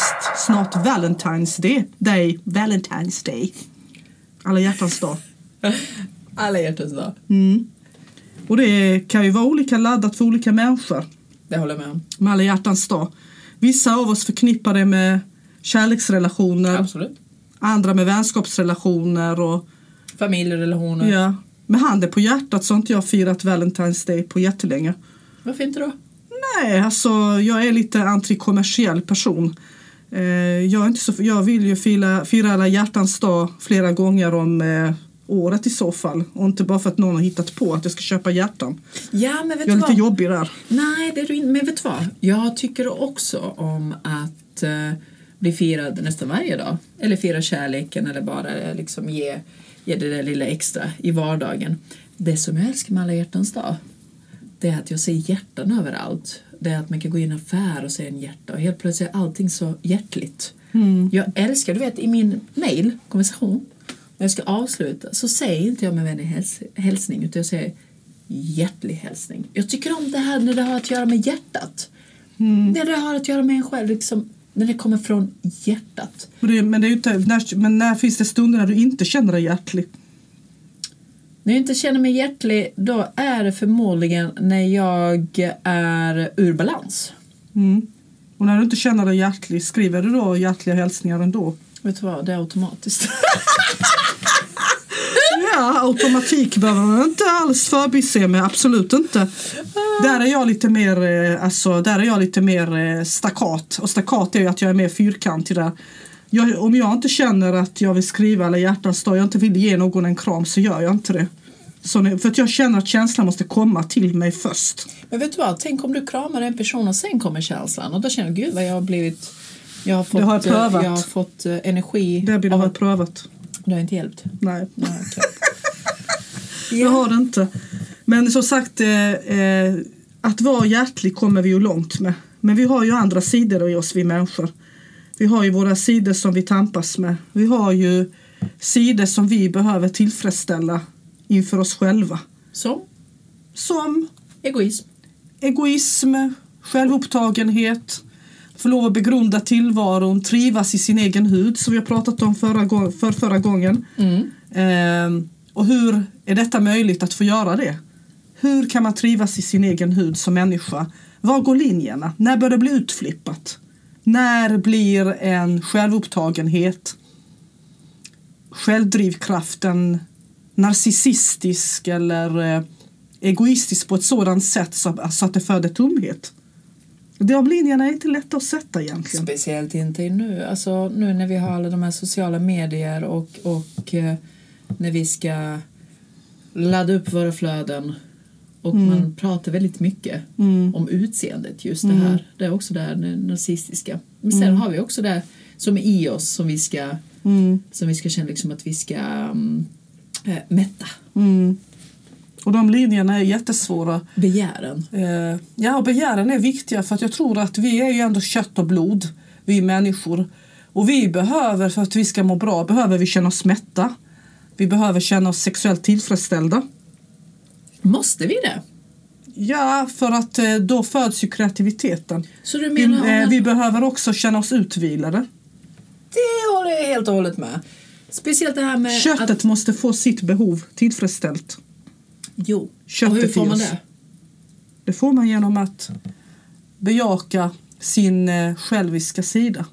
faktiskt snart Valentine's Day. Day. Valentine's Day. Alla hjärtans dag. Alla hjärtans dag. Mm. Och det kan ju vara olika laddat för olika människor. Det håller jag med om. Med alla hjärtans dag. Vissa av oss förknippar det med kärleksrelationer. Absolut. Andra med vänskapsrelationer och Familjerelationer. ja. Med handen på hjärtat så har inte jag firat Valentine's Day på jättelänge. Varför inte då? Nej, alltså jag är lite antikommersiell person. Eh, jag, är inte så, jag vill ju fira, fira alla hjärtans dag flera gånger om eh, året i så fall. Och inte bara för att någon har hittat på att jag ska köpa hjärtan. Ja, men vet Jag är lite vad? jobbig där. Nej, det är du inte. Men vet du vad? Jag tycker också om att eh, bli firad nästan varje dag. Eller fira kärleken eller bara eh, liksom ge, ge det där lilla extra i vardagen. Det som jag älskar med alla hjärtans dag det är att jag ser hjärtan överallt. Det att man kan gå i en affär och se en hjärta och helt plötsligt är allting så hjärtligt. Jag älskar, du vet i min mail, konversation, när jag ska avsluta så säger inte jag med vänlig häls hälsning utan jag säger hjärtlig hälsning. Jag tycker om det här när det har att göra med hjärtat. När det har att göra med en själv, liksom, när det kommer från hjärtat. Men det, men, det är inte, när, men när finns det stunder när du inte känner dig hjärtlig? När jag inte känner mig hjärtlig då är det förmodligen när jag är ur balans. Mm. Och när du inte känner dig hjärtlig, skriver du då hjärtliga hälsningar ändå? Vet du vad, det är automatiskt. Ja, automatik behöver man inte alls förbise med, absolut inte. Där är jag lite mer, eh, alltså, där är jag lite mer eh, stackat. Och stackat är ju att jag är mer fyrkantig där. Jag, om jag inte känner att jag vill skriva alla hjärtans dag, jag inte vill ge någon en kram så gör jag inte det. Så, när- för att jag känner att känslan måste komma till mig först. Men vet du vad, tänk om du kramar en person och sen kommer känslan och då känner du gud vad jag har blivit jag har fått, har jag eh, prövat. jag har fått eh, energi. Det det har jag prövat. Det har inte hjälpt. Nej. Nej, okej. Jag har det inte. Men som sagt, eh, eh, att vara hjärtlig kommer vi ju långt med. Men vi har ju andra sidor i oss, vi människor. Vi har ju våra sidor som vi tampas med. Vi har ju sidor som vi behöver tillfredsställa inför oss själva. Som Som egoism. egoism, självupptagenhet, få lov att begrunda tillvaron, trivas i sin egen hud som vi har pratat om förra, för förra gången. Mm. Ehm, och hur är detta möjligt att få göra det? Hur kan man trivas i sin egen hud som människa? Var går linjerna? När börjar det bli utflippat? När blir en självupptagenhet, självdrivkraften narcissistisk eller eh, egoistisk på ett sådant sätt så, så att det föder tomhet? De linjerna är inte lätta att sätta egentligen. Speciellt inte nu. Alltså, nu när vi har alla de här sociala medier och, och eh, när vi ska ladda upp våra flöden och man pratar väldigt mycket Mm. om utseendet just det här. Det är också det här det narcissistiska. Men sen har vi också det som är i oss som vi ska, Mm. som vi ska känna liksom att vi ska um, äh, mätta. Mm. Och de linjerna är jättesvåra. Begären. Eh, ja, begären är viktiga för att jag tror att vi är ju ändå kött och blod, vi människor. Och vi behöver, för att vi ska må bra, behöver vi känna oss mätta. Vi behöver känna oss sexuellt tillfredsställda. Måste vi det? Ja, för att eh, då föds ju kreativiteten. Så du Vi, menar eh, vi behöver också känna oss utvilade. Det håller jag helt och hållet med. Speciellt det här med Köttet att... måste få sitt behov tillfredsställt. Jo. Köttet och hur får man det? Det får man genom att bejaka sin eh, själviska sida.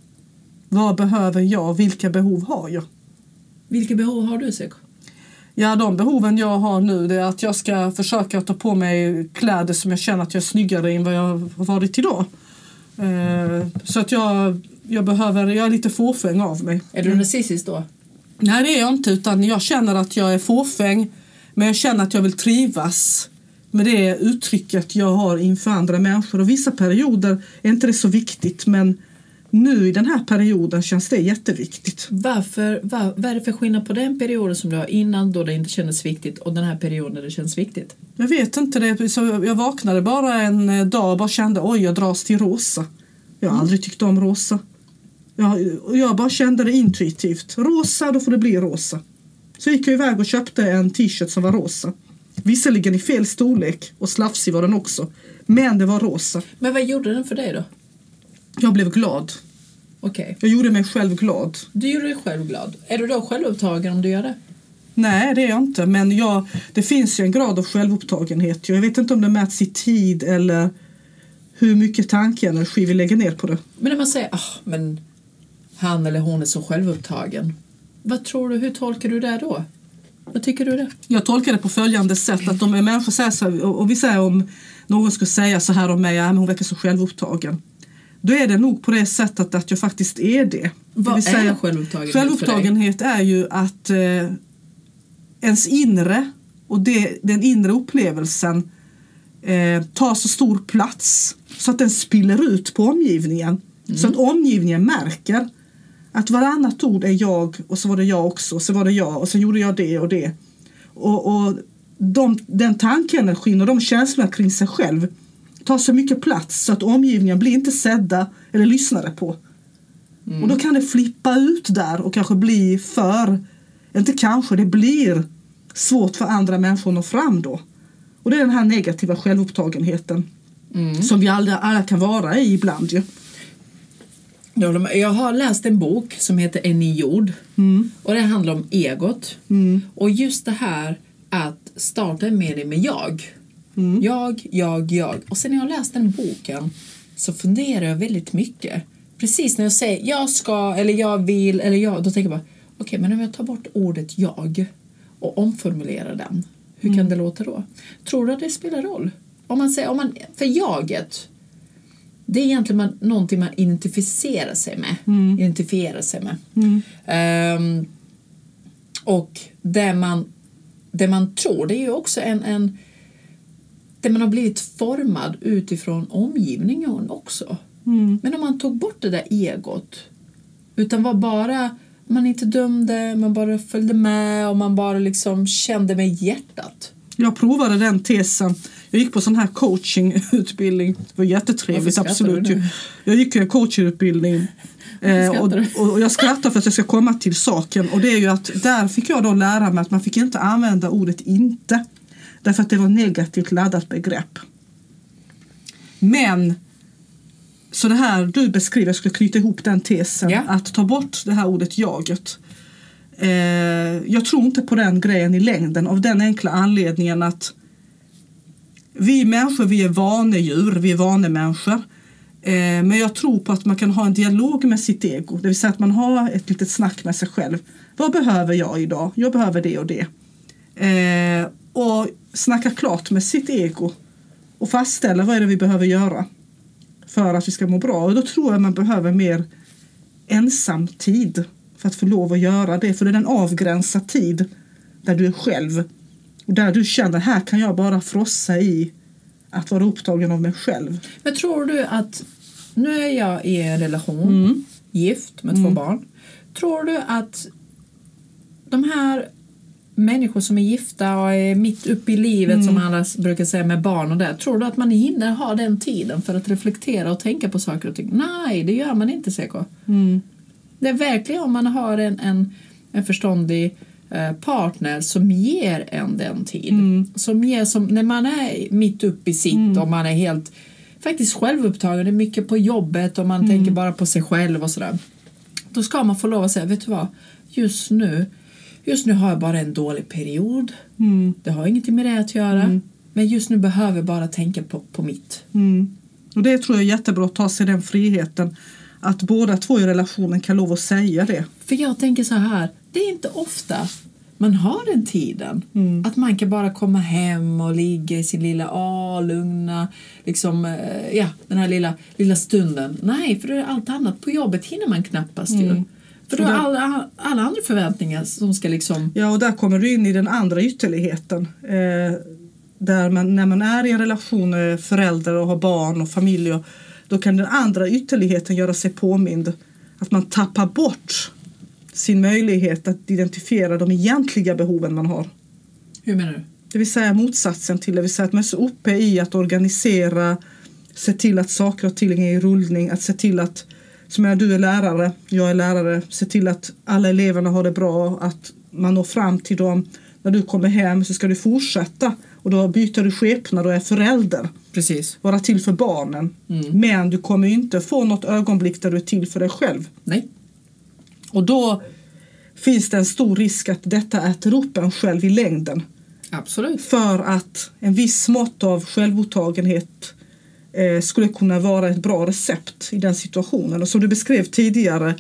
Vad behöver jag? Vilka behov har jag? Vilka behov har du, Seko? Ja, de behoven jag har nu det är att jag ska försöka ta på mig kläder som jag känner att jag är snyggare än vad jag har varit idag. Eh, så att jag, jag behöver, jag är lite fåfäng av mig. Är du narcissist då? Nej det är jag inte utan jag känner att jag är fåfäng men jag känner att jag vill trivas med det uttrycket jag har inför andra människor och vissa perioder är inte det så viktigt men nu i den här perioden känns det jätteviktigt. Varför, var, vad är det för skillnad på den perioden som du har innan då det inte kändes viktigt och den här perioden där det känns viktigt? Jag vet inte, det, så jag vaknade bara en dag och bara kände oj jag dras till rosa. Jag har aldrig tyckt om rosa. Jag, jag bara kände det intuitivt. Rosa, då får det bli rosa. Så gick jag iväg och köpte en t-shirt som var rosa. Visserligen i fel storlek och slafsig var den också. Men det var rosa. Men vad gjorde den för dig då? Jag blev glad. Okej. Jag gjorde mig själv glad. Du gjorde dig själv glad. Är du då självupptagen om du gör det? Nej, det är jag inte. Men jag, det finns ju en grad av självupptagenhet. Jag vet inte om det mäts i tid eller hur mycket tankeenergi vi lägger ner på det. Men när man säger ah, men han eller hon är så självupptagen. Vad tror du, hur tolkar du det då? Vad tycker du det? Jag tolkar det på följande sätt att om en människa säger så och vi säger om någon skulle säga så här om mig, ja, men hon verkar så självupptagen. Då är det nog på det sättet att jag faktiskt är det. Vad är säga, självupptagenhet för dig? Självupptagenhet är ju att eh, ens inre och det, den inre upplevelsen eh, tar så stor plats så att den spiller ut på omgivningen. Så att omgivningen märker att varannat ord är jag och så var det jag också och så var det jag och så gjorde jag det och det. Och, och de, den tankeenergin och de känslorna kring sig själv tar så mycket plats så att omgivningen blir inte sedda eller lyssnade på. Och då kan det flippa ut där och kanske bli för, inte kanske, det blir svårt för andra människor att nå fram då. Och det är den här negativa självupptagenheten som vi alla, alla kan vara i ibland ju. Jag med. Har läst en bok som heter En ny jord. Och det handlar om egot. Och just det här att starta en mening med jag. Jag, jag, jag. Och sen när jag läst den boken så funderar jag väldigt mycket. Precis när jag säger jag ska eller jag vill eller jag, då tänker jag bara okej men om jag tar bort ordet jag och omformulerar den, hur kan det låta då? Tror du att det spelar roll? Om man säger, om man, för jaget det är egentligen man, någonting man identifierar sig med. Identifierar sig med. Ehm, och det man, det man tror, det är ju också en, en det man har blivit formad utifrån omgivningen också. Men om man tog bort det där egot utan var bara man inte dömde, man bara följde med och man bara liksom kände med hjärtat. Jag provade den tesen. Jag gick på sån här coachingutbildning. Det var jättetrevligt, absolut. Jag gick en coachingutbildning. Eh, och, och jag skrattar för att jag ska komma till saken. Och det är ju att där fick jag då lära mig att man fick inte använda ordet inte. Därför att det var negativt laddat begrepp. Men så det här du beskriver, jag ska knyta ihop den tesen. Ja. Att ta bort det här ordet jaget. Eh, jag tror inte på den grejen i längden av den enkla anledningen att vi människor vi är vanedjur, vi är vanemänniskor. Eh, men jag tror på att man kan ha en dialog med sitt ego. Det vill säga att man har ett litet snack med sig själv. Vad behöver jag idag? Jag behöver det och det. Eh, och snacka klart med sitt ego. Och fastställa vad är det vi behöver göra för att vi ska må bra. Och då tror jag man behöver mer ensamtid att få lov att göra det. För det är en avgränsad tid där du är själv. Och där du känner, här kan jag bara frossa i att vara upptagen av mig själv. Men tror du att, nu är jag i en relation, gift med två barn. Tror du att de här människor som är gifta och är mitt uppe i livet som alla brukar säga med barn och det. Tror du att man hinner ha den tiden för att reflektera och tänka på saker och ting? Nej, det gör man inte CK. Det är verkligen om man har en, en, en förståndig eh, partner som ger en den tid. Som ger, som, när man är mitt uppe i sitt och man är helt faktiskt självupptagen, det är mycket på jobbet och man tänker bara på sig själv och sådär. Då ska man få lov att säga, vet du vad, just nu Just nu har jag bara en dålig period. Det har ingenting med det att göra. Men just nu behöver jag bara tänka på, på mitt. Mm. Och det tror jag är jättebra att ta sig den friheten. Att båda två i relationen kan lov att säga det. För jag tänker så här, det är inte ofta man har den tiden. Att man kan bara komma hem och ligga i sin lilla, ah, lugna, liksom, eh, ja, den här lilla, lilla stunden. Nej, för det är allt annat. På jobbet hinner man knappast ju. För då Så har alla, alla andra förväntningar som ska liksom... Ja, och där kommer du in i den andra ytterligheten. Eh, där man, när man är i en relation med förälder och har barn och familj och, då kan den andra ytterligheten göra sig påmind. Att man tappar bort sin möjlighet att identifiera de egentliga behoven man har. Hur menar du? Det vill säga motsatsen till det vill säga att man är så uppe i att organisera, se till att saker och ting är i rullning, att se till att som jag, du är lärare, jag är lärare, se till att alla eleverna har det bra, att man når fram till dem. När du kommer hem så ska du fortsätta Och då byter du skepnad och är förälder. Precis. Vara till för barnen. Mm. Men du kommer inte få något ögonblick där du är till för dig själv. Nej. Och då finns det en stor risk att detta äter upp en själv i längden. Absolut. För att en viss mått av självupptagenhet eh, skulle kunna vara ett bra recept i den situationen. Och som du beskrev tidigare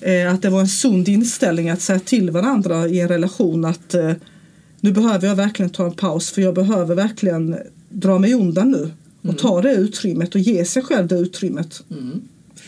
eh, att det var en sund inställning att säga till varandra i en relation att eh, nu behöver jag verkligen ta en paus för jag behöver verkligen dra mig undan nu och ta det utrymmet och ge sig själv det utrymmet. Mm.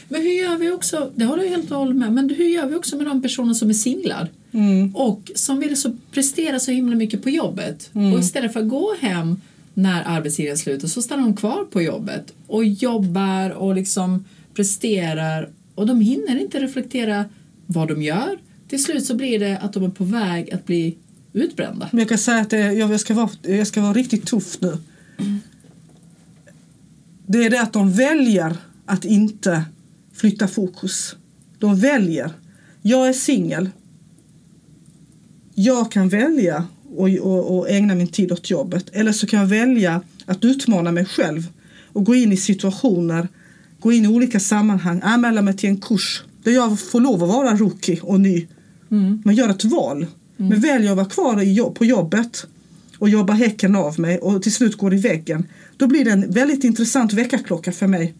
Men hur gör vi också, det har du helt och hållet med, men hur gör vi också med de personer som är singlar? Mm. Och som vill så prestera så himla mycket på jobbet. Och istället för att gå hem när arbetstiden slutar så stannar de kvar på jobbet och jobbar och liksom presterar och de hinner inte reflektera vad de gör. Till slut så blir det att de är på väg att bli utbrända. Men jag kan säga att det, jag, ska vara, jag ska vara riktigt tuff nu. Det är det att de väljer att inte flytta fokus. De väljer. Jag är singel. Jag kan välja att och, och ägna min tid åt jobbet. Eller så kan jag välja att utmana mig själv och gå in i situationer, gå in i olika sammanhang, anmäla mig till en kurs där jag får lov att vara rookie och ny. Man gör ett val. Mm. Men väljer jag att vara kvar i jobb, på jobbet och jobba häcken av mig och till slut går i väggen. Då blir det en väldigt intressant väckarklocka för mig.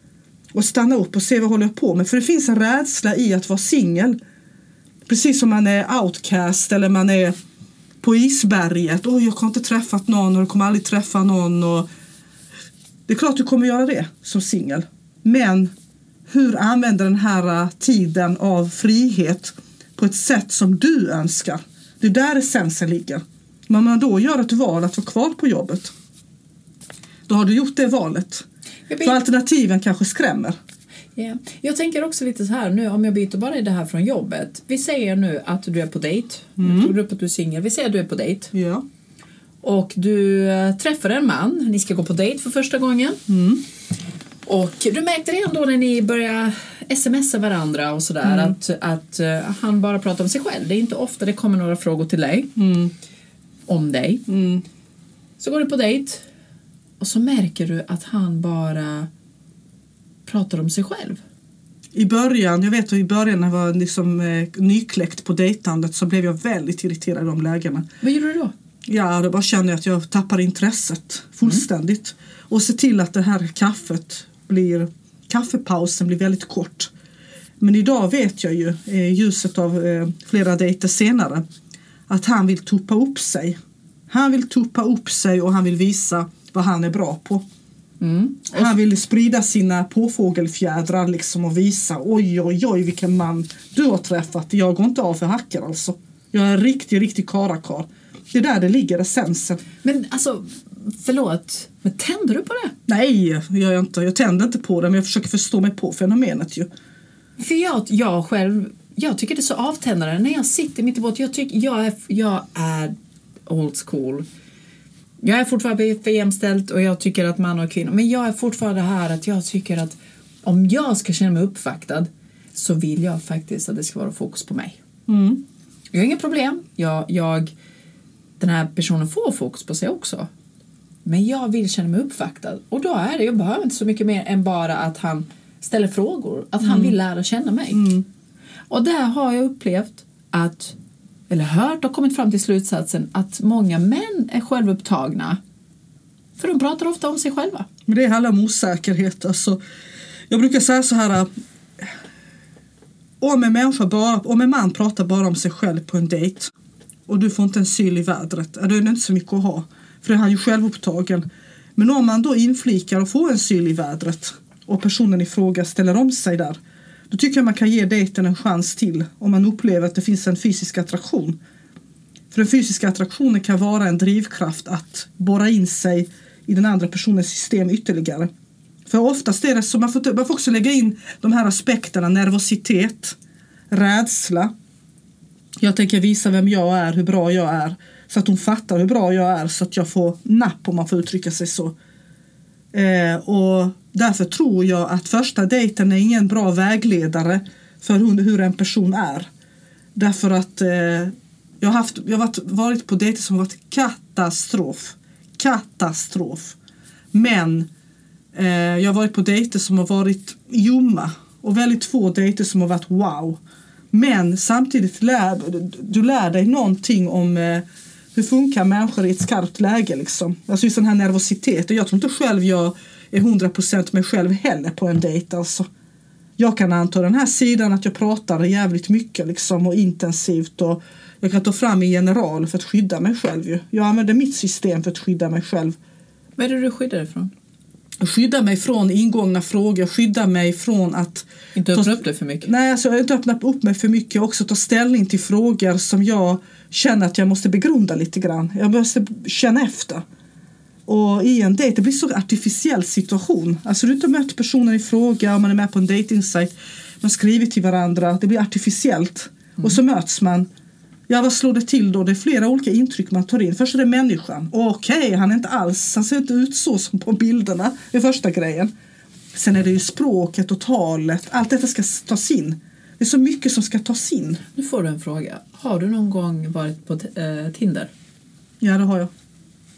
Och stanna upp och se vad jag håller på med. För det finns en rädsla i att vara singel. Precis som man är outcast eller man är på isberget. Oj, jag har inte träffat någon och jag kommer aldrig träffa någon. Och det är klart du kommer göra det som singel. Men hur använder den här tiden av frihet på ett sätt som du önskar? Det är där essensen ligger. Men om man då gör ett val att vara kvar på jobbet då har du gjort det valet. För alternativen kanske skrämmer. Ja. Jag tänker också lite så här nu om jag byter bara i det här från jobbet. Vi säger nu att du är på dejt. Jag tog upp att du är singel. Vi säger att du är på dejt. Ja. Och du eh, träffar en man. Ni ska gå på dejt för första gången. Och du märkte redan då när ni började smsa varandra och sådär att, att eh, han bara pratar om sig själv. Det är inte ofta det kommer några frågor till dig Mm. om dig. Mm. Så går du på dejt och så märker du att han bara pratar om sig själv. I början, jag vet att i början när jag var liksom, eh, nykläckt på dejtandet så blev jag väldigt irriterad i de lägena. Vad gjorde du då? Ja, då bara kände jag att jag tappar intresset fullständigt. Och se till att det här kaffet blir, kaffepausen blir väldigt kort. Men idag vet jag ju, i ljuset av eh, flera dejter senare, att han vill tuppa upp sig. Han vill tuppa upp sig och han vill visa vad han är bra på. Mm. Han vill sprida sina påfågelfjädrar liksom och visa oj oj oj vilken man du har träffat. Jag går inte av för hackar alltså. Jag är en riktig, riktig karakar. Det är där det ligger essensen. Men alltså, förlåt, men tänder du på det? Nej, det gör jag inte. Jag tänder inte på det men jag försöker förstå mig på fenomenet ju. För jag, jag själv, jag tycker det är så avtändande när jag sitter mitt i båten. Jag, tycker, jag, är, jag är old school. Jag är fortfarande för jämställt och jag tycker att man och kvinnor, men jag är fortfarande här att jag tycker att om jag ska känna mig uppvaktad så vill jag faktiskt att det ska vara fokus på mig. Mm. Jag har inga problem. Jag, jag, den här personen får fokus på sig också. Men jag vill känna mig uppvaktad. Och då är det, jag behöver inte så mycket mer än bara att han ställer frågor. Att han vill lära känna mig. Och där har jag upplevt att, eller hört och kommit fram till slutsatsen att många män är självupptagna. För de pratar ofta om sig själva. Men det handlar om osäkerhet. Alltså, jag brukar säga så här. äh, Om en, människa bara, om en man pratar bara om sig själv på en dejt och du får inte en syl i vädret, då är det inte så mycket att ha. För då är han ju självupptagen. Men om man då inflikar och får en syl i vädret och personen i fråga ställer om sig där då tycker jag man kan ge dejten en chans till om man upplever att det finns en fysisk attraktion. För den fysiska attraktionen kan vara en drivkraft att borra in sig i den andra personens system ytterligare. För oftast är det så, man får, man får också lägga in de här aspekterna, nervositet, rädsla. Jag tänker visa vem jag är, hur bra jag är, så att hon fattar hur bra jag är, så att jag får napp om man får uttrycka sig så. Eh, och därför tror jag att första dejten är ingen bra vägledare för hur, hur en person är. Därför att eh, jag har haft, jag har varit, varit på dejter som har varit katastrof. katastrof. Men eh, jag har varit på dejter som har varit ljumma och väldigt få dejter som har varit wow. Men samtidigt lär du lär dig någonting om eh, hur funkar människor i ett skarpt läge liksom. Alltså just den här nervositeten. Jag tror inte själv jag är 100% mig själv heller på en dejt alltså. Jag kan anta den här sidan att jag pratar jävligt mycket liksom och intensivt och jag kan ta fram en general för att skydda mig själv ju. Jag använder mitt system för att skydda mig själv. Vad är det du skyddar dig från? Skydda mig från ingångna frågor, skydda mig från att... Inte öppna upp dig för mycket? Nej, alltså, inte öppna upp mig för mycket. Också ta ställning till frågor som jag känner att jag måste begrunda lite grann. Jag måste känna efter. Och i en dejt, det blir så artificiell situation. Alltså du inte mött personen i fråga, man är med på en dejtingsajt, man skriver till varandra, det blir artificiellt. Mm. Och så möts man. Ja, vad slår det till då? Det är flera olika intryck man tar in. Först är det människan. Okej, okay, han är inte alls, han ser inte ut så som på bilderna. Det är första grejen. Sen är det ju språket och talet. Allt detta ska tas in. Det är så mycket som ska tas in. Nu får du en fråga. Har du någon gång varit på äh, Tinder? Ja, det har jag.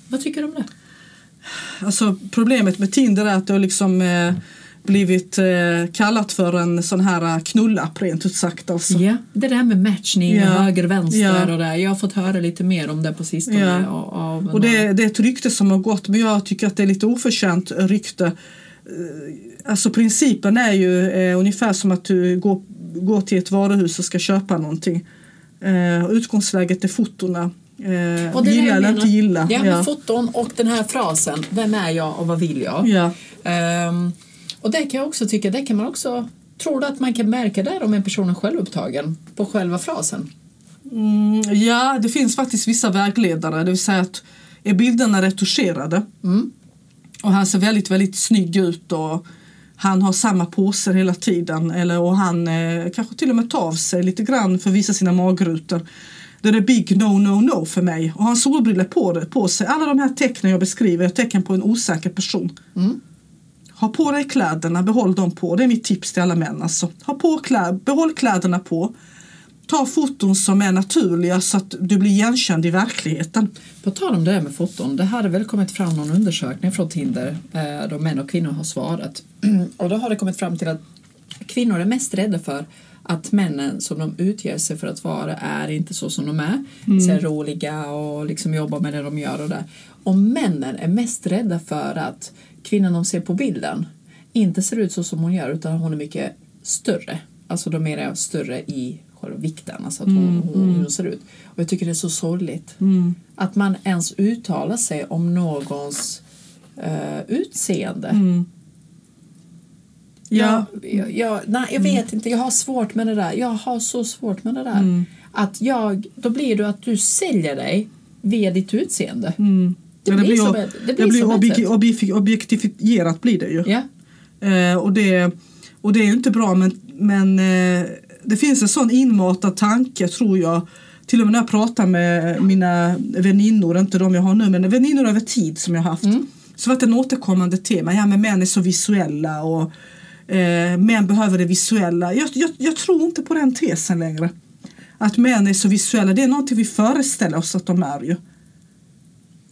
Vad tycker du om det? Alltså problemet med Tinder är att det har liksom eh, blivit eh, kallat för en sån här eh, knullapp rent ut sagt. Alltså. Ja, det där med matchning ja. höger, vänster ja. och där. Jag har fått höra lite mer om det på sistone. Ja. Av, och det, det är ett rykte som har gått men jag tycker att det är lite oförtjänt rykte. Eh, alltså principen är ju eh, ungefär som att du går, går till ett varuhus och ska köpa någonting. Eh, utgångsläget är fotona Eh, och gilla eller inte gilla. Ja, ja. foton och den här frasen, vem är jag och vad vill jag? Ja. Um, och det kan jag också tycka, det kan man också, tror du att man kan märka där om en person är självupptagen på själva frasen? Mm, ja, det finns faktiskt vissa vägledare, det vill säga att är bilderna retuscherade mm. och han ser väldigt, väldigt snygg ut och han har samma poser hela tiden eller, och han eh, kanske till och med tar av sig lite grann för att visa sina magrutor då är det big no, no, no för mig. Och ha solbriller på, på sig. Alla de här tecknen jag beskriver är tecken på en osäker person. Mm. Ha på dig kläderna, behåll dem på. Det är mitt tips till alla män. Alltså. Ha på kläd, behåll kläderna på. Ta foton som är naturliga så att du blir igenkänd i verkligheten. På tal om det här med foton, det hade väl kommit fram någon undersökning från Tinder eh, då män och kvinnor har svarat. Och då har det kommit fram till att kvinnor är mest rädda för att männen som de utger sig för att vara är inte så som de är. Mm. Så är roliga och liksom jobbar med det de gör och det. Och männen är mest rädda för att kvinnan de ser på bilden inte ser ut så som hon gör utan hon är mycket större. Alltså de är större i själva vikten, alltså att hon, mm. hon, hon, mm. ser ut. Och jag tycker det är så sorgligt mm. att man ens uttalar sig om någons uh, utseende. Mm. Ja. Jag, jag, nej, jag vet mm. inte, jag har svårt med det där. Jag har så svårt med det där. Mm. Att jag, då blir det att du säljer dig via ditt utseende. Mm. Det, det, blir, som det blir, det blir objek objek objektifierat blir det ju. Ja. Eh, och, det, och det är ju inte bra men, men eh, det finns en sån inmatad tanke tror jag till och med när jag pratar med mina väninnor, inte de jag har nu men väninnor över tid som jag har haft mm. så var det en återkommande tema, ja men män är så visuella och eh, män behöver det visuella. Jag, jag, jag, tror inte på den tesen längre. Att män är så visuella, det är någonting vi föreställer oss att de är ju.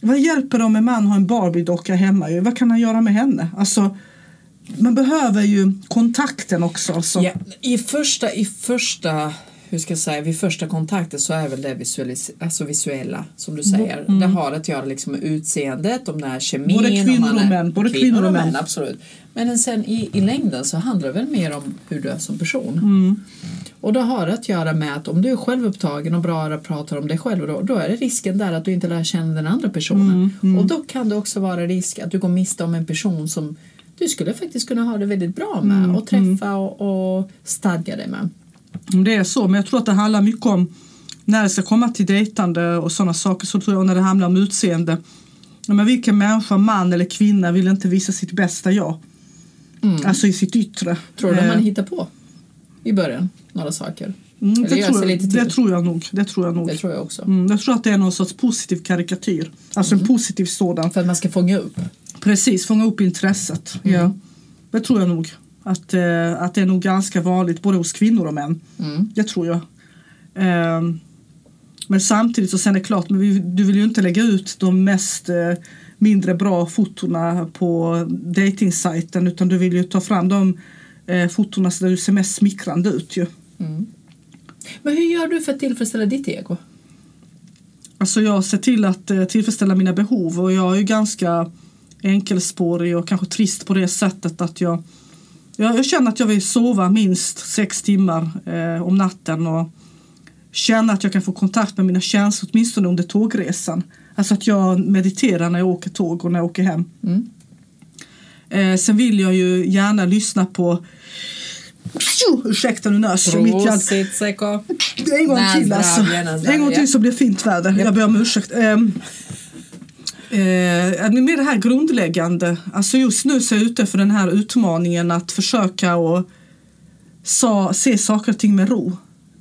Vad hjälper det om en man har en Barbie-docka hemma? Vad kan han göra med henne? Alltså, man behöver ju kontakten också. Så. Ja, i, första, I första hur ska jag säga, vid första kontakten så är väl det visualis alltså visuella som du säger. Mm. Det har att göra liksom med utseendet, om det är kemin. Både kvinnor och män. Både kvinnor, kvinnor och män. män. Absolut. Men sen i, i längden så handlar det väl mer om hur du är som person. Mm. Och då har det att göra med att om du är självupptagen och bara pratar om dig själv då, då är det risken där att du inte lär känna den andra personen. Mm. Mm. Och då kan det också vara risk att du går miste om en person som du skulle faktiskt kunna ha det väldigt bra med mm. och träffa mm. och, och stadga dig med. Det är så, men jag tror att det handlar mycket om när det ska komma till dejtande och sådana saker så tror jag när det handlar om utseende. Men vilken människa, man eller kvinna vill inte visa sitt bästa jag? Mm. Alltså i sitt yttre. Tror du att man eh. hittar på i början några saker? Mm, det, tror jag, det tror jag nog. Det tror jag nog. Det tror jag också. Mm, jag tror att det är någon sorts positiv karikatyr. Alltså en mm. positiv sådan. För att man ska fånga upp? Precis, fånga upp intresset. Ja. Mm. Det tror jag nog. Att, eh, att det är nog ganska vanligt både hos kvinnor och män. Mm. Det tror jag. Eh, men samtidigt så sen är det klart, men vi, du vill ju inte lägga ut de mest eh, mindre bra fotona på dejtingsajten utan du vill ju ta fram de eh, fotona ser mest smickrande ut ju. Mm. Men hur gör du för att tillfredsställa ditt ego? Alltså jag ser till att eh, tillfredsställa mina behov och jag är ju ganska enkelspårig och kanske trist på det sättet att jag, jag, jag känner att jag vill sova minst sex timmar eh, om natten och känna att jag kan få kontakt med mina känslor åtminstone under tågresan. Alltså att jag mediterar när jag åker tåg och när jag åker hem. Mm. Eh, sen vill jag ju gärna lyssna på Ursäkta nu nös jag mitt Seko. En gång till alltså. En gång till så blir det fint väder. Jag ber om ursäkt. Um, Eh, med det här grundläggande, alltså just nu så är jag ute för den här utmaningen att försöka och sa, se saker och ting med ro.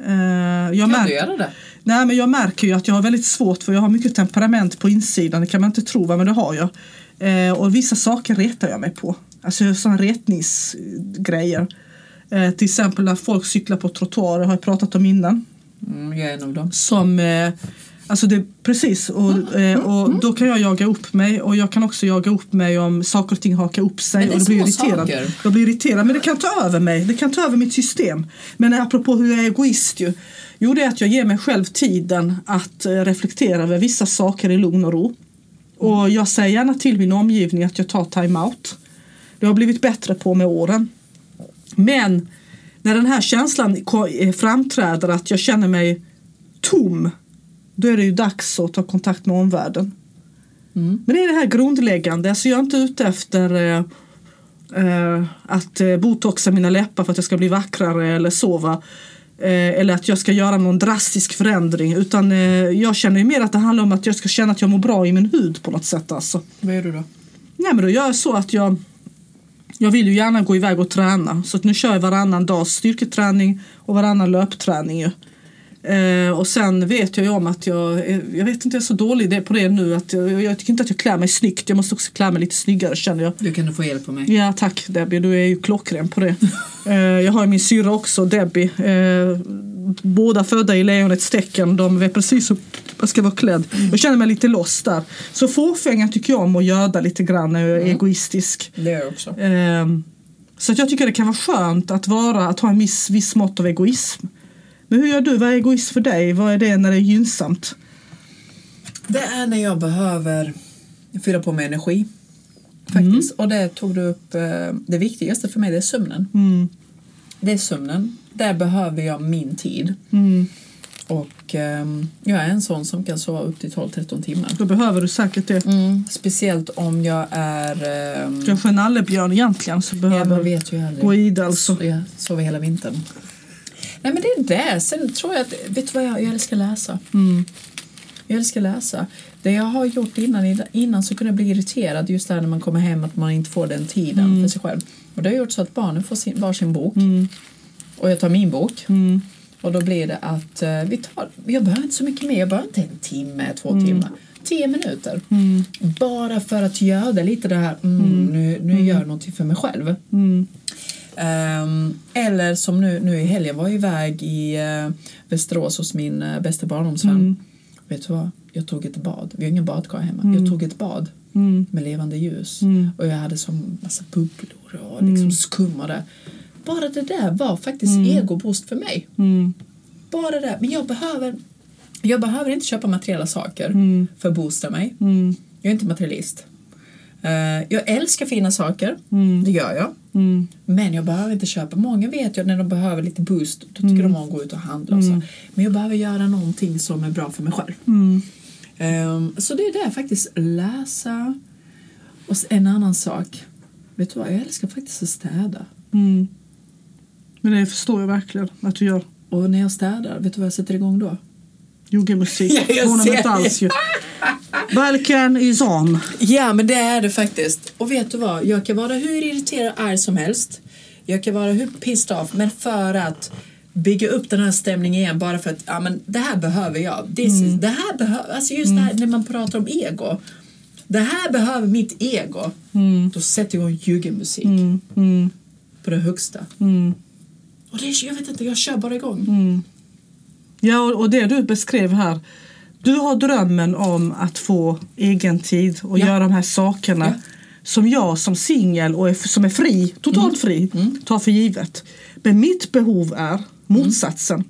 Eh, jag Kan märker- du göra det? Nej men jag märker ju att jag har väldigt svårt för jag har mycket temperament på insidan, det kan man inte tro va, men det har jag. Eh, och vissa saker retar jag mig på. Alltså sådana retningsgrejer. Eh, till exempel när folk cyklar på trottoarer har jag pratat om innan. Mm, jag är en av dem. Som, eh, alltså det, precis, och, eh, och då kan jag jaga upp mig och jag kan också jaga upp mig om saker och ting hakar upp sig Men det är och då blir jag irriterad. saker. Jag blir irriterad men det kan ta över mig, det kan ta över mitt system. Men apropå hur jag är egoist ju. Jo det är att jag ger mig själv tiden att eh, reflektera över vissa saker i lugn och ro. Och jag säger gärna till min omgivning att jag tar time-out. Det har blivit bättre på med åren. Men när den här känslan eh, framträder att jag känner mig tom då är det ju dags att ta kontakt med omvärlden. Mm. Men det är det här grundläggande, alltså jag är inte ute efter eh, eh, att eh, botoxa mina läppar för att jag ska bli vackrare eller sova. Eh, eller att jag ska göra någon drastisk förändring utan eh, jag känner ju mer att det handlar om att jag ska känna att jag mår bra i min hud på något sätt alltså. Vad gör du då? Nej men då gör jag så att jag jag vill ju gärna gå iväg och träna så nu kör jag varannan dag styrketräning och varannan löpträning ju. Eh, och sen vet jag ju om att jag, är- jag vet inte jag är så dålig på det nu att jag, jag tycker inte att jag klär mig snyggt. Jag måste också klä mig lite snyggare känner jag. Du kan du få hjälp av mig. Ja tack Debbie, du är ju klockren på det. Eh, jag har min syra också, Debbie. Eh, båda födda i lejonets tecken. De vet precis hur jag ska vara klädd. Jag känner mig lite lost där. Så fåfängan tycker jag om att göda lite grann när jag är egoistisk. Det jag också. Ehm, så att jag tycker det kan vara skönt att, vara, att ha en viss, viss mått av egoism. Men hur gör du? Vad är egoism för dig? Vad är det när det är gynnsamt? Det är när jag behöver fylla på med energi. Faktiskt. Och det tog du upp. eh, Det viktigaste för mig det är sömnen. Mm. Det är sömnen. Där behöver jag min tid. Mm. Och ehm, jag är en sån som kan sova upp till 12-13 timmar. Då behöver du säkert det. Mm. Speciellt om jag är... ehm, Kanske en nallebjörn egentligen som ja, man behöver vet ju aldrig. gå i det alltså. Så Jag sover hela vintern. Nej men det är det. Sen tror jag att, vet du vad jag, jag älskar läsa. Mm. Jag älskar läsa. Det jag har gjort innan, innan så kunde jag bli irriterad just där när man kommer hem att man inte får den tiden för sig själv. Och det har gjort så att barnen får sin, varsin bok Mm. och jag tar min bok. Mm. Och då blir det att eh, vi tar, jag behöver inte så mycket mer, jag behöver inte en timme, två timmar. Tio minuter. Mm. Bara för att göra lite det här, mm, nu, nu gör jag någonting för mig själv. Mm. Ehm, eller som nu, nu i helgen var jag iväg i uh, Västerås hos min uh, bästa barndomsvän. Mm. Vet du vad? Jag tog ett bad. Vi har ingen badkar hemma. Jag tog ett bad Mm. med levande ljus. Mm. Och jag hade som massa bubblor och liksom skum och det. Bara det där var faktiskt egoboost för mig. Mm. Bara det. Men jag behöver, jag behöver inte köpa materiella saker Mm. för att boosta mig. Mm. Jag är inte materialist. Eh, jag älskar fina saker. Mm. Det gör jag. Mm. Men jag behöver inte köpa. Många vet jag när de behöver lite boost. Då tycker de om att gå ut och handla. Och så. Men jag behöver göra någonting som är bra för mig själv. Mm. Ehm, så det är det faktiskt. Läsa. Och en annan sak. Vet du vad? Jag älskar faktiskt att städa. Mm. Men det förstår jag verkligen att du gör. Och när jag städar, vet du vad jag sätter igång då? Yogamusik. Ja, jag Hon ser inte alls ju. Balkan is on. Ja, men det är det faktiskt. Och vet du vad? Jag kan vara hur irriterad och arg som helst. Jag kan vara hur pissed off. Men för att bygga upp den här stämningen igen bara för att ja, men det här behöver jag. This is, det här behöver, alltså just det här när man pratar om ego. Det här behöver mitt ego. Då sätter jag igång ljugermusik Mm. Mm. på det högsta. Mm. Och det är, jag vet inte, jag kör bara igång. Ja, och, och det du beskrev här Du har drömmen om att få egen tid och Ja. göra de här sakerna Ja. som jag som singel och är, som är fri, totalt fri, tar för givet. Men mitt behov är motsatsen.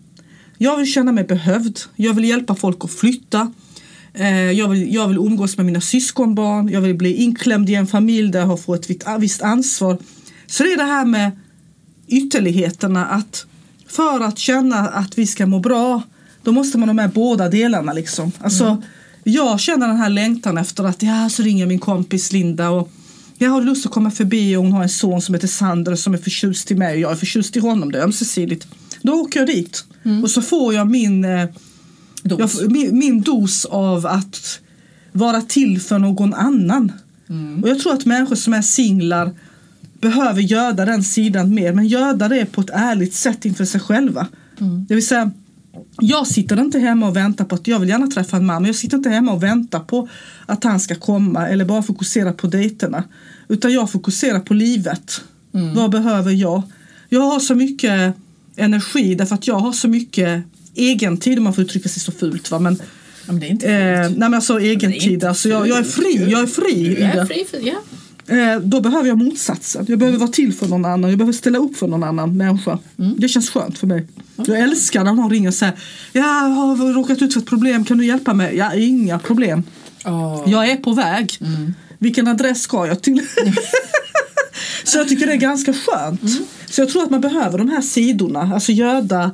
Jag vill känna mig behövd. Jag vill hjälpa folk att flytta. Eh, jag, vill, jag vill umgås med mina syskonbarn. Jag vill bli inklämd i en familj där jag har fått ett visst ansvar. Så det är det här med ytterligheterna att för att känna att vi ska må bra då måste man ha med båda delarna. Liksom. Alltså, Jag känner den här längtan efter att ja, så ringer min kompis Linda och jag har lust att komma förbi och hon har en son som heter Sander som är förtjust i mig och jag är förtjust i honom. Det är ömsesidigt. Då åker jag dit och så får jag min, eh, Dos. jag, min, min dos av att vara till för någon annan. Och jag tror att människor som är singlar behöver göra den sidan mer men göra det på ett ärligt sätt inför sig själva. Det vill säga jag sitter inte hemma och väntar på att jag vill gärna träffa en man men jag sitter inte hemma och väntar på att han ska komma eller bara fokusera på dejterna. Utan jag fokuserar på livet. Vad behöver jag? Jag har så mycket energi därför att jag har så mycket egen tid om man får uttrycka sig så fult. Va? Men, men det är inte eh, fult. nej men alltså egen det är tid, inte alltså jag, jag är fri, jag är fri Du är fri ja. Eh, då behöver jag motsatsen. Jag behöver vara till för någon annan. Jag behöver ställa upp för någon annan människa. Det känns skönt för mig. Jag älskar när någon ringer och säger Jag har råkat ut för ett problem, kan du hjälpa mig? Ja, inga problem. Åh. Jag är på väg. Vilken adress ska jag till? Så jag tycker det är ganska skönt. Så jag tror att man behöver de här sidorna. Alltså göda,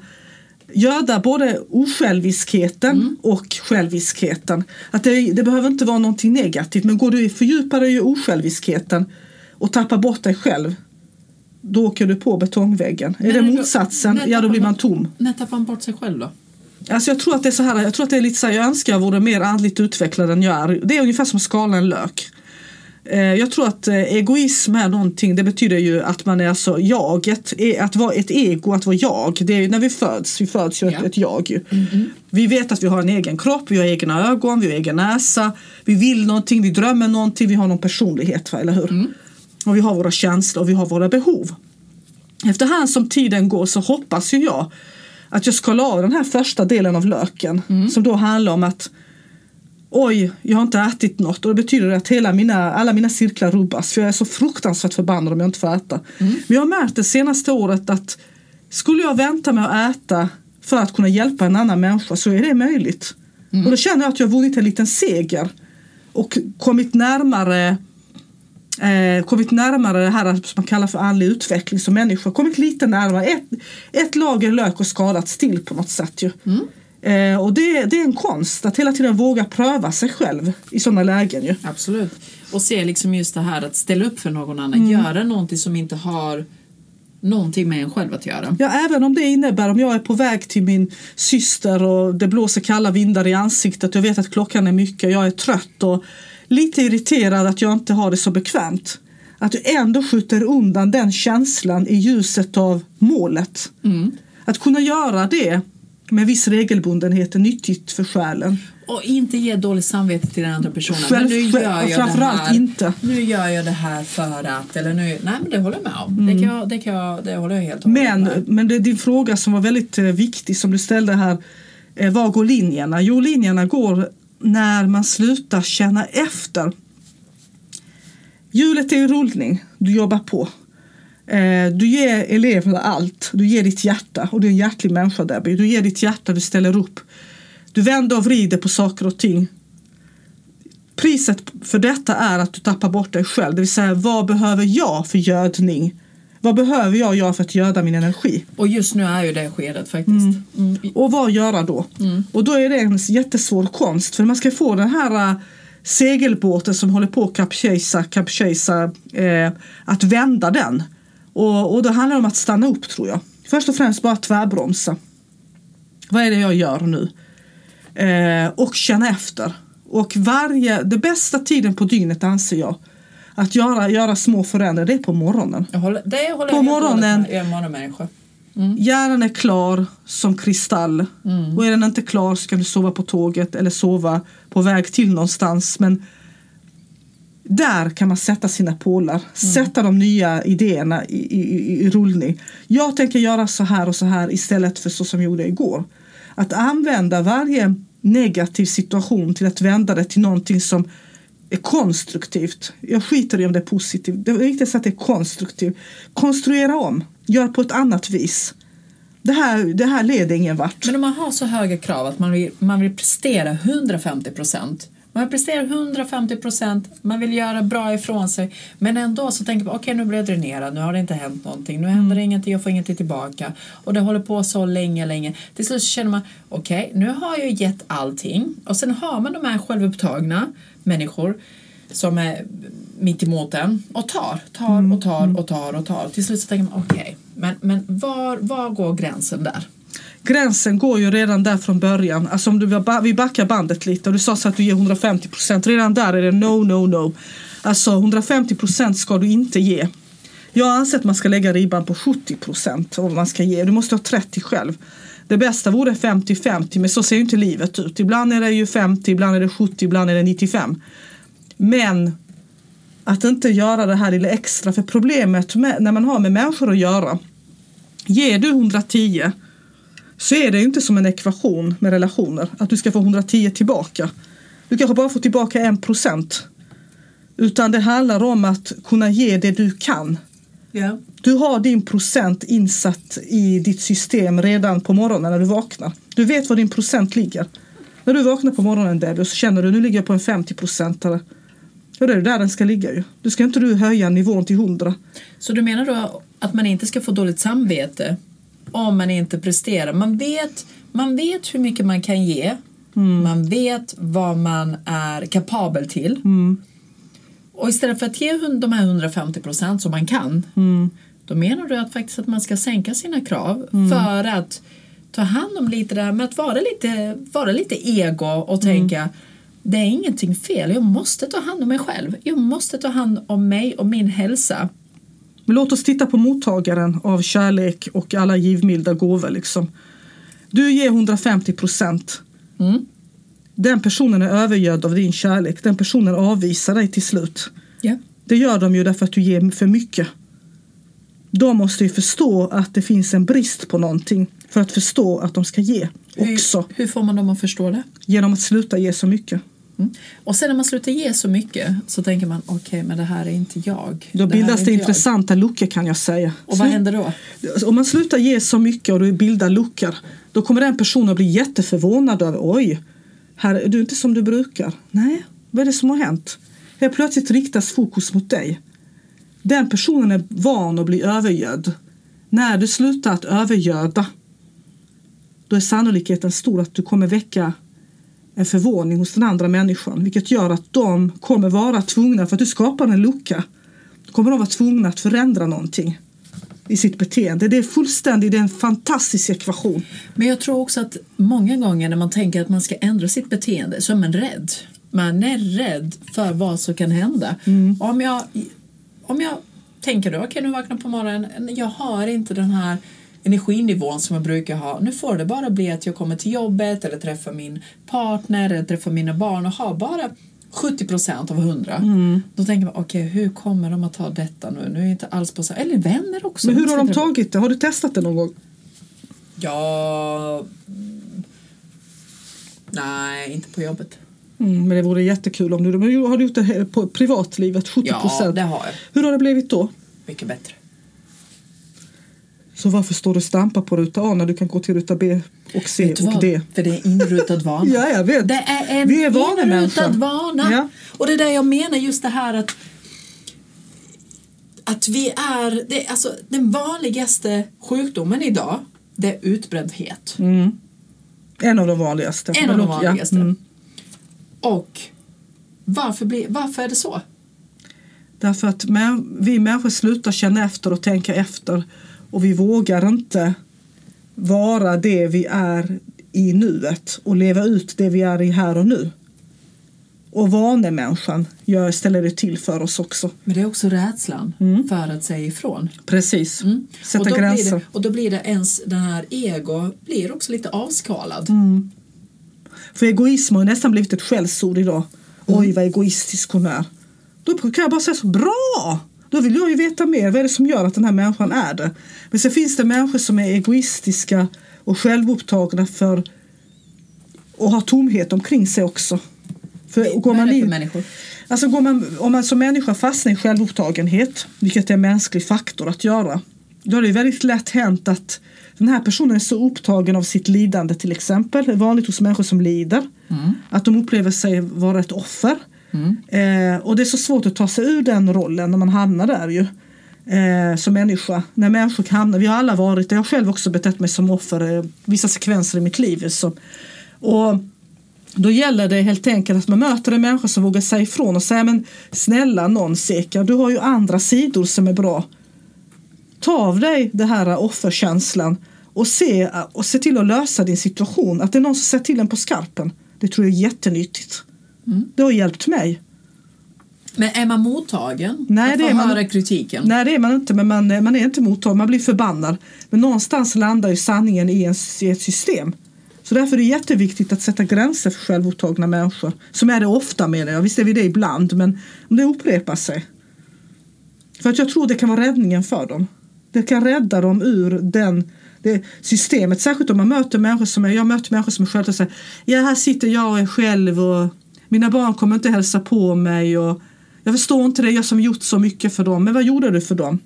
göda både osjälviskheten och själviskheten. Att det, det behöver inte vara någonting negativt men går du fördjupar dig i osjälviskheten och tappar bort dig själv då åker du på betongväggen. är det Men då- motsatsen, när ja då blir man tom. När tappar man bort sig själv då? Alltså jag tror att det är så här, jag tror att det är lite så här, jag önskar jag vore mer andligt utvecklad än jag är. Det är ungefär som att skala en lök. Eh, Jag tror att eh, egoism är någonting, det betyder ju att man är alltså jaget, e- att vara ett ego, att vara jag. Det är ju när vi föds, vi föds ju Ja. ett jag ju. Vi vet att vi har en egen kropp, vi har egna ögon, vi har egen näsa, vi vill någonting, vi drömmer någonting, vi har någon personlighet, eller hur? Och vi har våra känslor och vi har våra behov. Efterhand som tiden går så hoppas ju jag att jag skalar av den här första delen av löken som då handlar om att oj, jag har inte ätit något och det betyder att hela mina, alla mina cirklar rubbas för jag är så fruktansvärt förbannad om jag inte får äta. Men jag har märkt det senaste året att skulle jag vänta med att äta för att kunna hjälpa en annan människa så är det möjligt. Och då känner jag att jag har vunnit en liten seger och kommit närmare eh, kommit närmare det här som man kallar för andlig utveckling som människa. Kommit lite närmare. Ett, ett lager lök och skadats till på något sätt ju. Eh, och det, det är en konst att hela tiden våga pröva sig själv i sådana lägen ju. Absolut. Och se liksom just det här att ställa upp för någon annan. Göra någonting som inte har någonting med en själv att göra. Ja, även om det innebär om jag är på väg till min syster och det blåser kalla vindar i ansiktet. Jag vet att klockan är mycket, jag är trött och lite irriterad att jag inte har det så bekvämt. Att du ändå skjuter undan den känslan i ljuset av målet. Att kunna göra det med viss regelbundenhet är nyttigt för själen. Och inte ge dåligt samvete till den andra personen. Själv- men nu gör jag framförallt det här, inte. Nu gör jag det här för att, eller nu, nej men det håller jag med om. Det, kan jag, det, kan jag, det håller jag helt och Men, med. men det är din fråga som var väldigt eh, viktig som du ställde här. Eh, var går linjerna? Jo, linjerna går när man slutar känna efter. Hjulet är i rullning, du jobbar på. Eh, du ger eleverna allt, du ger ditt hjärta och du är en hjärtlig människa Debbie. Du ger ditt hjärta, du ställer upp. Du vänder och vrider på saker och ting. Priset för detta är att du tappar bort dig själv, det vill säga vad behöver jag för gödning? Vad behöver jag göra för att göda min energi? Och just nu är ju det skedet faktiskt. Mm. Och vad göra då? Och då är det en jättesvår konst för man ska få den här äh, segelbåten som håller på att kapsejsa, kapsejsa eh, att vända den. Och, och då handlar det om att stanna upp tror jag. Först och främst bara tvärbromsa. Vad är det jag gör nu? Eh, och känna efter. Och varje, det bästa tiden på dygnet anser jag att göra, göra små förändringar, det är på morgonen. Håller, det håller På morgonen-. Jag är en morgonmänniska. Hjärnan är klar som kristall. Och är den inte klar så kan du sova på tåget eller sova på väg till någonstans. Men där kan man sätta sina pålar, sätta de nya idéerna i, i, i, rullning. Jag tänker göra så här och så här istället för så som jag gjorde igår. Att använda varje negativ situation till att vända det till någonting som är konstruktivt. Jag skiter i om det är positivt. Det är att det är konstruktivt. Konstruera om. Gör på ett annat vis. Det här, det här leder ingen vart. Men om man har så höga krav att man vill, man vill prestera 150 procent man vill prestera 150 procent, man vill göra bra ifrån sig men ändå så tänker man okej okay, nu blir jag dränerad, nu har det inte hänt någonting, nu händer det ingenting, jag får ingenting tillbaka och det håller på så länge, länge. Till slut känner man okej, okay, nu har jag gett allting och sen har man de här självupptagna människor som är mitt emot en och tar, tar och tar och tar och tar. Till slut så tänker man okej, okay, men, men var, var går gränsen där? Gränsen går ju redan där från början. Alltså om du, vi backar bandet lite och du sa så att du ger 150 procent. Redan där är det no, no, no. Alltså 150 procent ska du inte ge. Jag anser att man ska lägga ribban på 70 procent om man ska ge. Du måste ha 30 själv. Det bästa vore 50-50 men så ser ju inte livet ut. Ibland är det ju 50, ibland är det 70, ibland är det 95. Men att inte göra det här lilla extra för problemet med, när man har med människor att göra. Ger du 110 så är det inte som en ekvation med relationer, att du ska få 110 tillbaka. Du kanske bara får tillbaka en procent. Utan det handlar om att kunna ge det du kan. Yeah. Du har din procent insatt i ditt system redan på morgonen när du vaknar. Du vet var din procent ligger. När du vaknar på morgonen Debbie så känner du nu ligger jag på en 50 procent. Ja, det är där den ska ligga ju. Du ska inte du höja nivån till 100. Så du menar då att man inte ska få dåligt samvete om man inte presterar. Man vet, man vet hur mycket man kan ge. Mm. Man vet vad man är kapabel till. Mm. Och istället för att ge de här 150 procent som man kan mm. då menar du att faktiskt att man ska sänka sina krav Mm. för att ta hand om lite där med att vara lite, vara lite ego och Mm. tänka det är ingenting fel, jag måste ta hand om mig själv. Jag måste ta hand om mig och min hälsa. Men låt oss titta på mottagaren av kärlek och alla givmilda gåvor. Liksom. Du ger 150 procent. Mm. Den personen är övergödd av din kärlek. Den personen avvisar dig till slut. Ja. Det gör de ju därför att du ger för mycket. De måste ju förstå att det finns en brist på någonting för att förstå att de ska ge också. Hur, hur får man dem att förstå det? Genom att sluta ge så mycket. Mm. Och sen när man slutar ge så mycket så tänker man okej okay, men det här är inte jag. Då det bildas det jag. intressanta luckor kan jag säga. Och vad händer då? Om man slutar ge så mycket och du bildar luckor då kommer den personen att bli jätteförvånad över oj, här är du inte som du brukar. Nej, vad är det som har hänt? Helt plötsligt riktas fokus mot dig. Den personen är van att bli övergödd. När du slutar att övergöda då är sannolikheten stor att du kommer väcka en förvåning hos den andra människan vilket gör att de kommer vara tvungna, för att du skapar en lucka, kommer de vara tvungna att förändra någonting i sitt beteende. Det är fullständigt, det är en fantastisk ekvation. Men jag tror också att många gånger när man tänker att man ska ändra sitt beteende så är man rädd. Man är rädd för vad som kan hända. Mm. Om, jag, om jag tänker då, okej okay, nu vaknar på morgonen, jag har inte den här energinivån som jag brukar ha. Nu får det bara bli att jag kommer till jobbet eller träffar min partner eller träffar mina barn och har bara 70 procent av 100. Mm. Då tänker man, okej okay, hur kommer de att ta detta nu? Nu är inte alls på så Eller vänner också. Men hur har de tagit det? Har du testat det någon gång? Ja... Nej, inte på jobbet. Mm, men det vore jättekul om du men har du gjort det på privatlivet 70 procent. Ja, det har jag. Hur har det blivit då? Mycket bättre. Så varför står du och stampar på ruta A när du kan gå till ruta B och C och vad? D? För det är inrutad vana. Ja, jag vet. Det är en Vi är inrutad vanemänniskor. vana. Ja. Och det är det jag menar just det här att att vi är, det, alltså den vanligaste sjukdomen idag det är utbrändhet. Mm. En av de vanligaste. En av de låt- ja, vanligaste. mm. Och varför, blir, varför är det så? Därför att vi människor slutar känna efter och tänka efter och vi vågar inte vara det vi är i nuet och leva ut det vi är i här och nu. Och vanemänniskan gör, ställer det till för oss också. Men det är också rädslan Mm. för att säga ifrån. Precis. Mm. Sätta och gränser. Det, och då blir det ens den här ego blir också lite avskalad. Mm. För egoism har nästan blivit ett skällsord idag. Oj vad egoistisk hon är. Då kan jag bara säga så bra! Då vill jag ju veta mer. Vad är det som gör att den här människan är det? Men sen finns det människor som är egoistiska och självupptagna för och har tomhet omkring sig också. För går man in, alltså går man, om man som människa fastnar i självupptagenhet, vilket är en mänsklig faktor att göra, då är det väldigt lätt hänt att den här personen är så upptagen av sitt lidande till exempel, det är vanligt hos människor som lider, Mm. att de upplever sig vara ett offer. Mm. Eh, och det är så svårt att ta sig ur den rollen när man hamnar där ju. Eh, som människa. När människor hamnar, vi har alla varit, jag har själv också betett mig som offer eh, vissa sekvenser i mitt liv. Så. Och då gäller det helt enkelt att man möter en människa som vågar säga ifrån och säga men snälla någon Seka, du har ju andra sidor som är bra. Ta av dig den här offerkänslan och se, och se till att lösa din situation. Att det är någon som säger till en på skarpen. Det tror jag är jättenyttigt. Mm. Det har hjälpt mig. Men är man mottagen? Nej, det är man- höra kritiken? Nej det är man inte, men man, man är inte mottaglig, man blir förbannad. Men någonstans landar ju sanningen i, en, i ett system. Så därför är det jätteviktigt att sätta gränser för självupptagna människor. Som är det ofta menar jag, visst är vi det ibland, men om det upprepar sig. För att jag tror det kan vara räddningen för dem. Det kan rädda dem ur den, det systemet. Särskilt om man möter människor som är, jag möter människor som är själva och säger Ja här sitter jag och är själv och mina barn kommer inte hälsa på mig och jag förstår inte det, jag som gjort så mycket för dem. Men vad gjorde du för dem?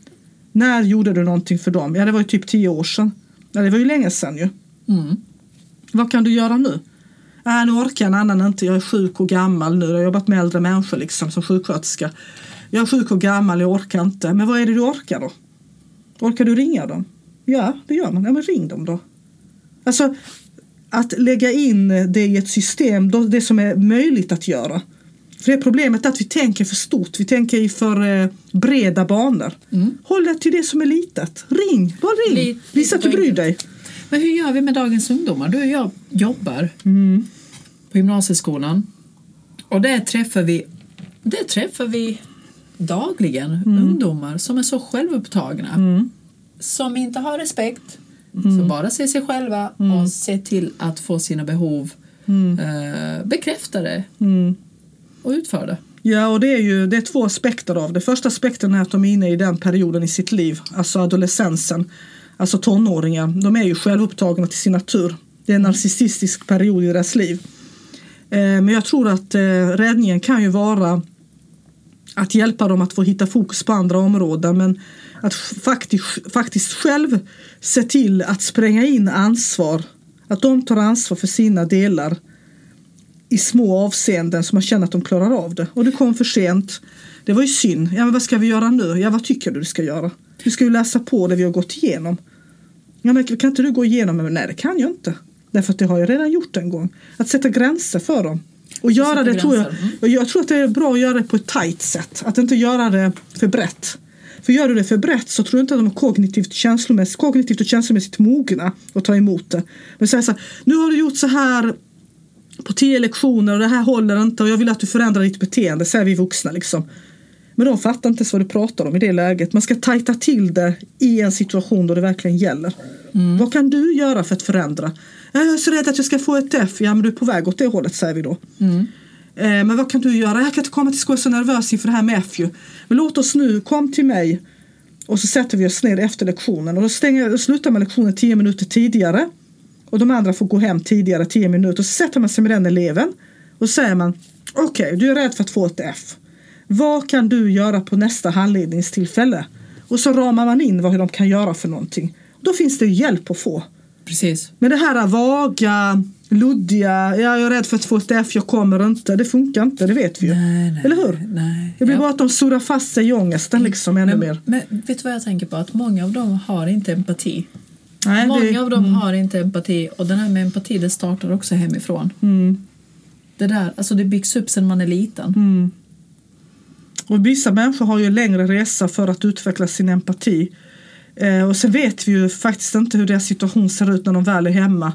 När gjorde du någonting för dem? Ja det var ju typ tio år sedan. Ja, det var ju länge sedan ju. Mm. Vad kan du göra nu? Äh, nu orkar en annan inte, jag är sjuk och gammal nu. Jag har jobbat med äldre människor liksom, som sjuksköterska. Jag är sjuk och gammal, jag orkar inte. Men vad är det du orkar då? Orkar du ringa dem? Ja, det gör man. Ja, men ring dem då. Alltså, att lägga in det i ett system, det som är möjligt att göra. För det är problemet att vi tänker för stort, vi tänker i för eh, breda banor. Mm. Håll dig till det som är litet. Ring, bara ring. Lite- Visa att du bryr dig. Men hur gör vi med dagens ungdomar? Du och jag jobbar Mm. på gymnasieskolan och där träffar vi, där träffar vi dagligen ungdomar som är så självupptagna Mm. som inte har respekt, som bara ser sig själva och ser till att få sina behov eh, bekräftade Mm. och utförda. Ja, och det är ju det är två aspekter av det. Första aspekten är att de är inne i den perioden i sitt liv, alltså adolescensen, alltså tonåringar. De är ju självupptagna till sin natur. Det är en narcissistisk period i deras liv. Eh, men jag tror att eh, räddningen kan ju vara att hjälpa dem att få hitta fokus på andra områden men att faktiskt, faktiskt själv se till att spränga in ansvar. Att de tar ansvar för sina delar i små avseenden så man känner att de klarar av det. Och det kom för sent. Det var ju synd. Ja, men vad ska vi göra nu? Ja, vad tycker du du ska göra? Du ska ju läsa på det vi har gått igenom. Ja, men kan inte du gå igenom det? Nej, det kan jag inte. Därför att det har jag redan gjort en gång. Att sätta gränser för dem. Och göra det tror jag, mm. jag tror att det är bra att göra det på ett tajt sätt. Att inte göra det för brett. För gör du det för brett så tror jag inte att de är kognitivt, känslomässigt, kognitivt och känslomässigt mogna att ta emot det. Men säga så här, nu har du gjort så här på tio lektioner och det här håller inte och jag vill att du förändrar ditt beteende, säger vi vuxna liksom. Men de fattar inte ens vad du pratar om i det läget. Man ska tajta till det i en situation då det verkligen gäller. Vad kan du göra för att förändra? Jag är så rädd att jag ska få ett F. Ja men du är på väg åt det hållet säger vi då. Eh, men vad kan du göra? Jag kan inte komma till skolan jag är så nervös inför det här med F ju. Men låt oss nu, kom till mig och så sätter vi oss ner efter lektionen och då, stänger, då slutar man lektionen tio minuter tidigare och de andra får gå hem tidigare tio minuter och så sätter man sig med den eleven och säger man okej, du är rädd för att få ett F. Vad kan du göra på nästa handledningstillfälle? Och så ramar man in vad de kan göra för någonting. Då finns det hjälp att få. Precis. Men det här vaga, luddiga, ja, jag är rädd för att få ett F, jag kommer inte. Det funkar inte, det vet vi ju. Nej, nej, Eller hur? Nej. Det blir Ja. bara att de surrar fast sig i ångesten liksom ännu men, mer. men vet du vad jag tänker på? Att många av dem har inte empati. Nej, Många det, av dem har inte empati och den här med empati det startar också hemifrån. mm, Det där, alltså det byggs upp sedan man är liten. mm. Och vissa människor har ju längre resa för att utveckla sin empati. Eh, och sen vet vi ju faktiskt inte hur deras situation ser ut när de väl är hemma.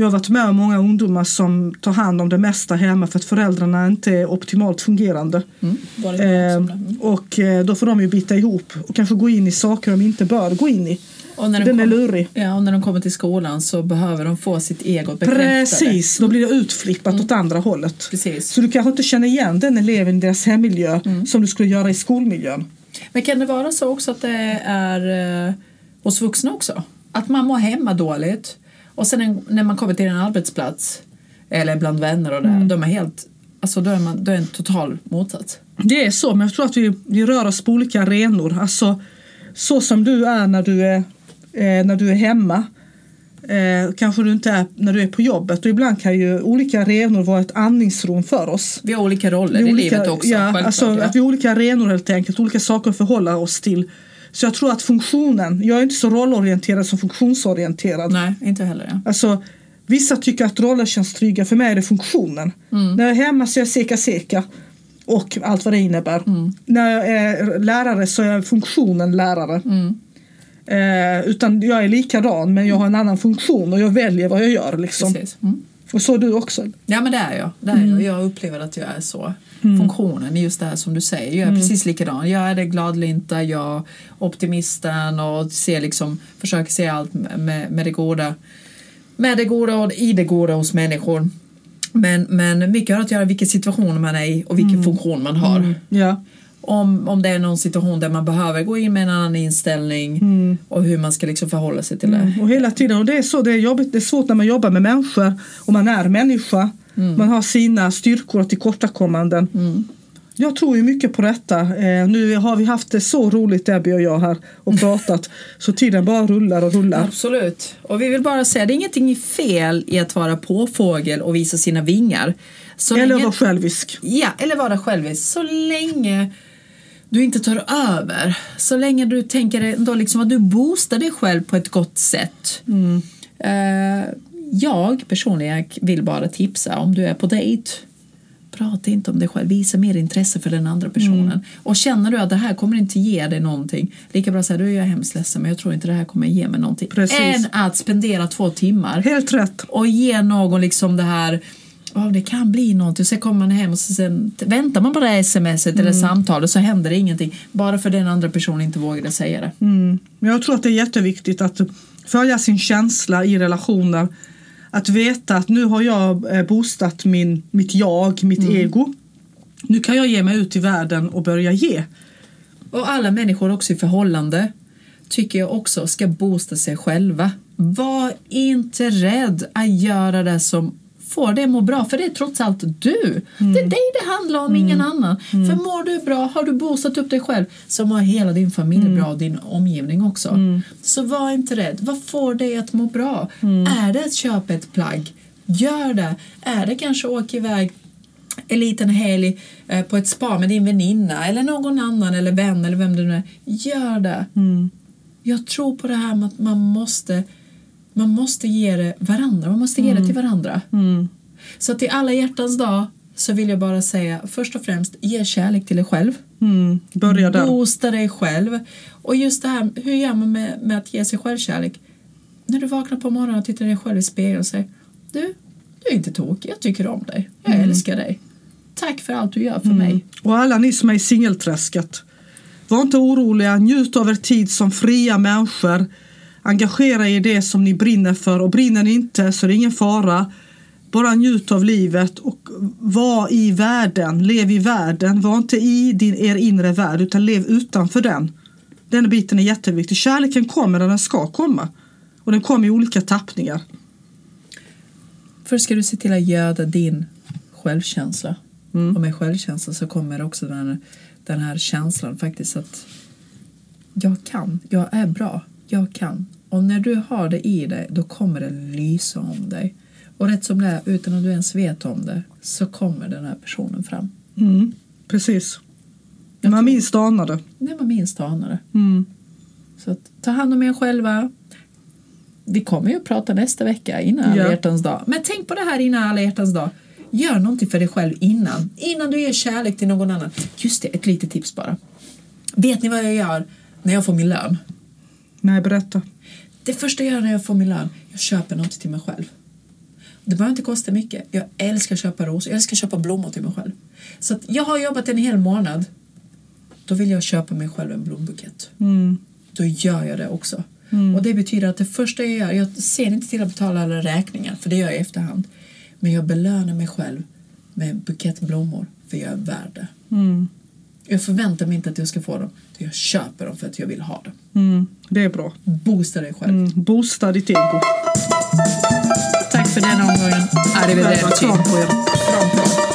Jag har varit med om många ungdomar som tar hand om det mesta hemma för att föräldrarna inte är optimalt fungerande. Mm. Det med Eh? Mm. och då får de ju bita ihop och kanske gå in i saker de inte bör gå in i. Och när de Den är kommer- lurig. Ja, och när de kommer till skolan så behöver de få sitt ego bekräftat. Precis, då blir det utflippat åt andra hållet. Precis. Så du kanske inte känner igen den eleven i deras hemmiljö Mm. som du skulle göra i skolmiljön. Men kan det vara så också att det är eh, hos vuxna också? Att man mår hemma dåligt och sen en, när man kommer till en arbetsplats eller bland vänner och det. Mm. De är helt, alltså då är, man, då är en total motsats. Det är så, men jag tror att vi, vi rör oss på olika arenor. Alltså, så som du är när du är, eh, när du är hemma eh, kanske du inte är när du är på jobbet. Och ibland kan ju olika arenor vara ett andningsrum för oss. Vi har olika roller Vi i olika, livet också. Ja, alltså, ja. Att vi har olika arenor helt enkelt, olika saker att förhålla oss till. Så jag tror att funktionen, jag är inte så rollorienterad som funktionsorienterad. Nej, inte heller. Ja. Alltså, vissa tycker att roller känns trygga, för mig är det funktionen. Mm. När jag är hemma så är jag seka seka och allt vad det innebär. Mm. När jag är lärare så är jag funktionen lärare. Mm. Eh, utan jag är likadan men jag har en annan funktion och jag väljer vad jag gör. Liksom. Precis. Mm. Och så är du också. Ja men det är jag. Det är Mm. jag. jag upplever att jag är så. Funktionen är just det här som du säger. Jag är Mm. precis likadan. Jag är det gladlinta, jag optimisten och ser liksom, försöker se allt med, med det goda. Med det goda och i det goda hos människor. Men, men mycket har att göra vilken situation man är i och vilken funktion man har. Ja. Om, om det är någon situation där man behöver gå in med en annan inställning och hur man ska liksom förhålla sig till det. Och hela tiden, och det är så, det är jobbigt, det är svårt när man jobbar med människor och man är människa. Man har sina styrkor och tillkortakommanden. Jag tror ju mycket på detta. Eh, nu har vi haft det så roligt Debbie och jag här och pratat så tiden bara rullar och rullar. Absolut. Och vi vill bara säga, det är ingenting fel i att vara påfågel och visa sina vingar. Så Eller länge, vara självisk. Ja, eller vara självisk. Så länge du inte tar över. Så länge du tänker ändå liksom att du boostar dig själv på ett gott sätt. Eh, jag personligen vill bara tipsa om du är på dejt. Prata inte om dig själv, visa mer intresse för den andra personen. Och känner du att det här kommer inte ge dig någonting, lika bra säga du är jag hemskt ledsen men jag tror inte det här kommer ge mig någonting. Precis. Än att spendera två timmar Helt rätt. och ge någon liksom det här Ja, det kan bli någonting. Så kommer man hem och sen väntar man på det här smset eller samtalet så händer det ingenting. Bara för den andra personen inte vågade säga det. Mm. Men jag tror att det är jätteviktigt att följa sin känsla i relationer. Att veta att nu har jag eh, boostat min, mitt jag, mitt ego. Nu kan jag ge mig ut i världen och börja ge. Och alla människor också i förhållande tycker jag också ska boosta sig själva. Var inte rädd att göra det som får dig att må bra, för det är trots allt du. Det är dig det handlar om, ingen annan. För mår du bra, har du boostat upp dig själv, så mår hela din familj bra och din omgivning också. Så var inte rädd. Vad får dig att må bra? Är det att köpa ett plagg? Gör det. Är det kanske att åka iväg en liten helg eh, på ett spa med din väninna eller någon annan eller vän eller vem det nu är. Gör det. Jag tror på det här med att man måste, man måste ge det varandra. Man måste ge det till varandra. Så till alla hjärtans dag så vill jag bara säga först och främst ge kärlek till dig själv. Mm. Börja där. Boosta dig själv. Och just det här, hur gör man med, med att ge sig själv kärlek? När du vaknar på morgonen och tittar dig själv i spegeln och säger Du, du är inte tokig, jag tycker om dig. Jag älskar dig. Tack för allt du gör för mig. Och alla ni som är i singelträsket. Var inte oroliga, njut av er tid som fria människor. Engagera er i det som ni brinner för och brinner ni inte så är det ingen fara. Bara njut av livet och var i världen, lev i världen. Var inte i din, er inre värld utan lev utanför den. Den biten är jätteviktig. Kärleken kommer när den ska komma. Och den kommer i olika tappningar. Först ska du se till att göda din självkänsla. Mm. Och med självkänsla så kommer också den den här känslan faktiskt att jag kan, jag är bra, jag kan. Och när du har det i dig då kommer det lysa om dig. Och rätt som det är, utan att du ens vet om det, så kommer den här personen fram. Mm, precis. Jag Man minst anar det. När man minst anar det. Mm. Så att, ta hand om er själva. Vi kommer ju att prata nästa vecka innan alla Ja. hjärtans dag. Men tänk på det här innan alla hjärtans dag. Gör någonting för dig själv innan. Innan du ger kärlek till någon annan. Just det, ett litet tips bara. Vet ni vad jag gör när jag får min lön? Nej, berätta. Det första jag gör när jag får min lön, jag köper något till mig själv. Det behöver inte kosta mycket. Jag älskar att köpa rosor, jag älskar att köpa blommor till mig själv. Så jag har jobbat en hel månad. Då vill jag köpa mig själv en blombukett. Mm. Då gör jag det också. Och det betyder att det första jag gör, jag ser inte till att betala alla räkningar, för det gör jag i efterhand. Men jag belönar mig själv med en bukett blommor, för jag är värd det. Mm. Jag förväntar mig inte att jag ska få dem, jag köper dem för att jag vill ha dem. Mm. Det är bra. Boosta dig själv. Mm. Boosta ditt ego. Tack för denna omgången. Arrivederci. klar på er. Kram, kram.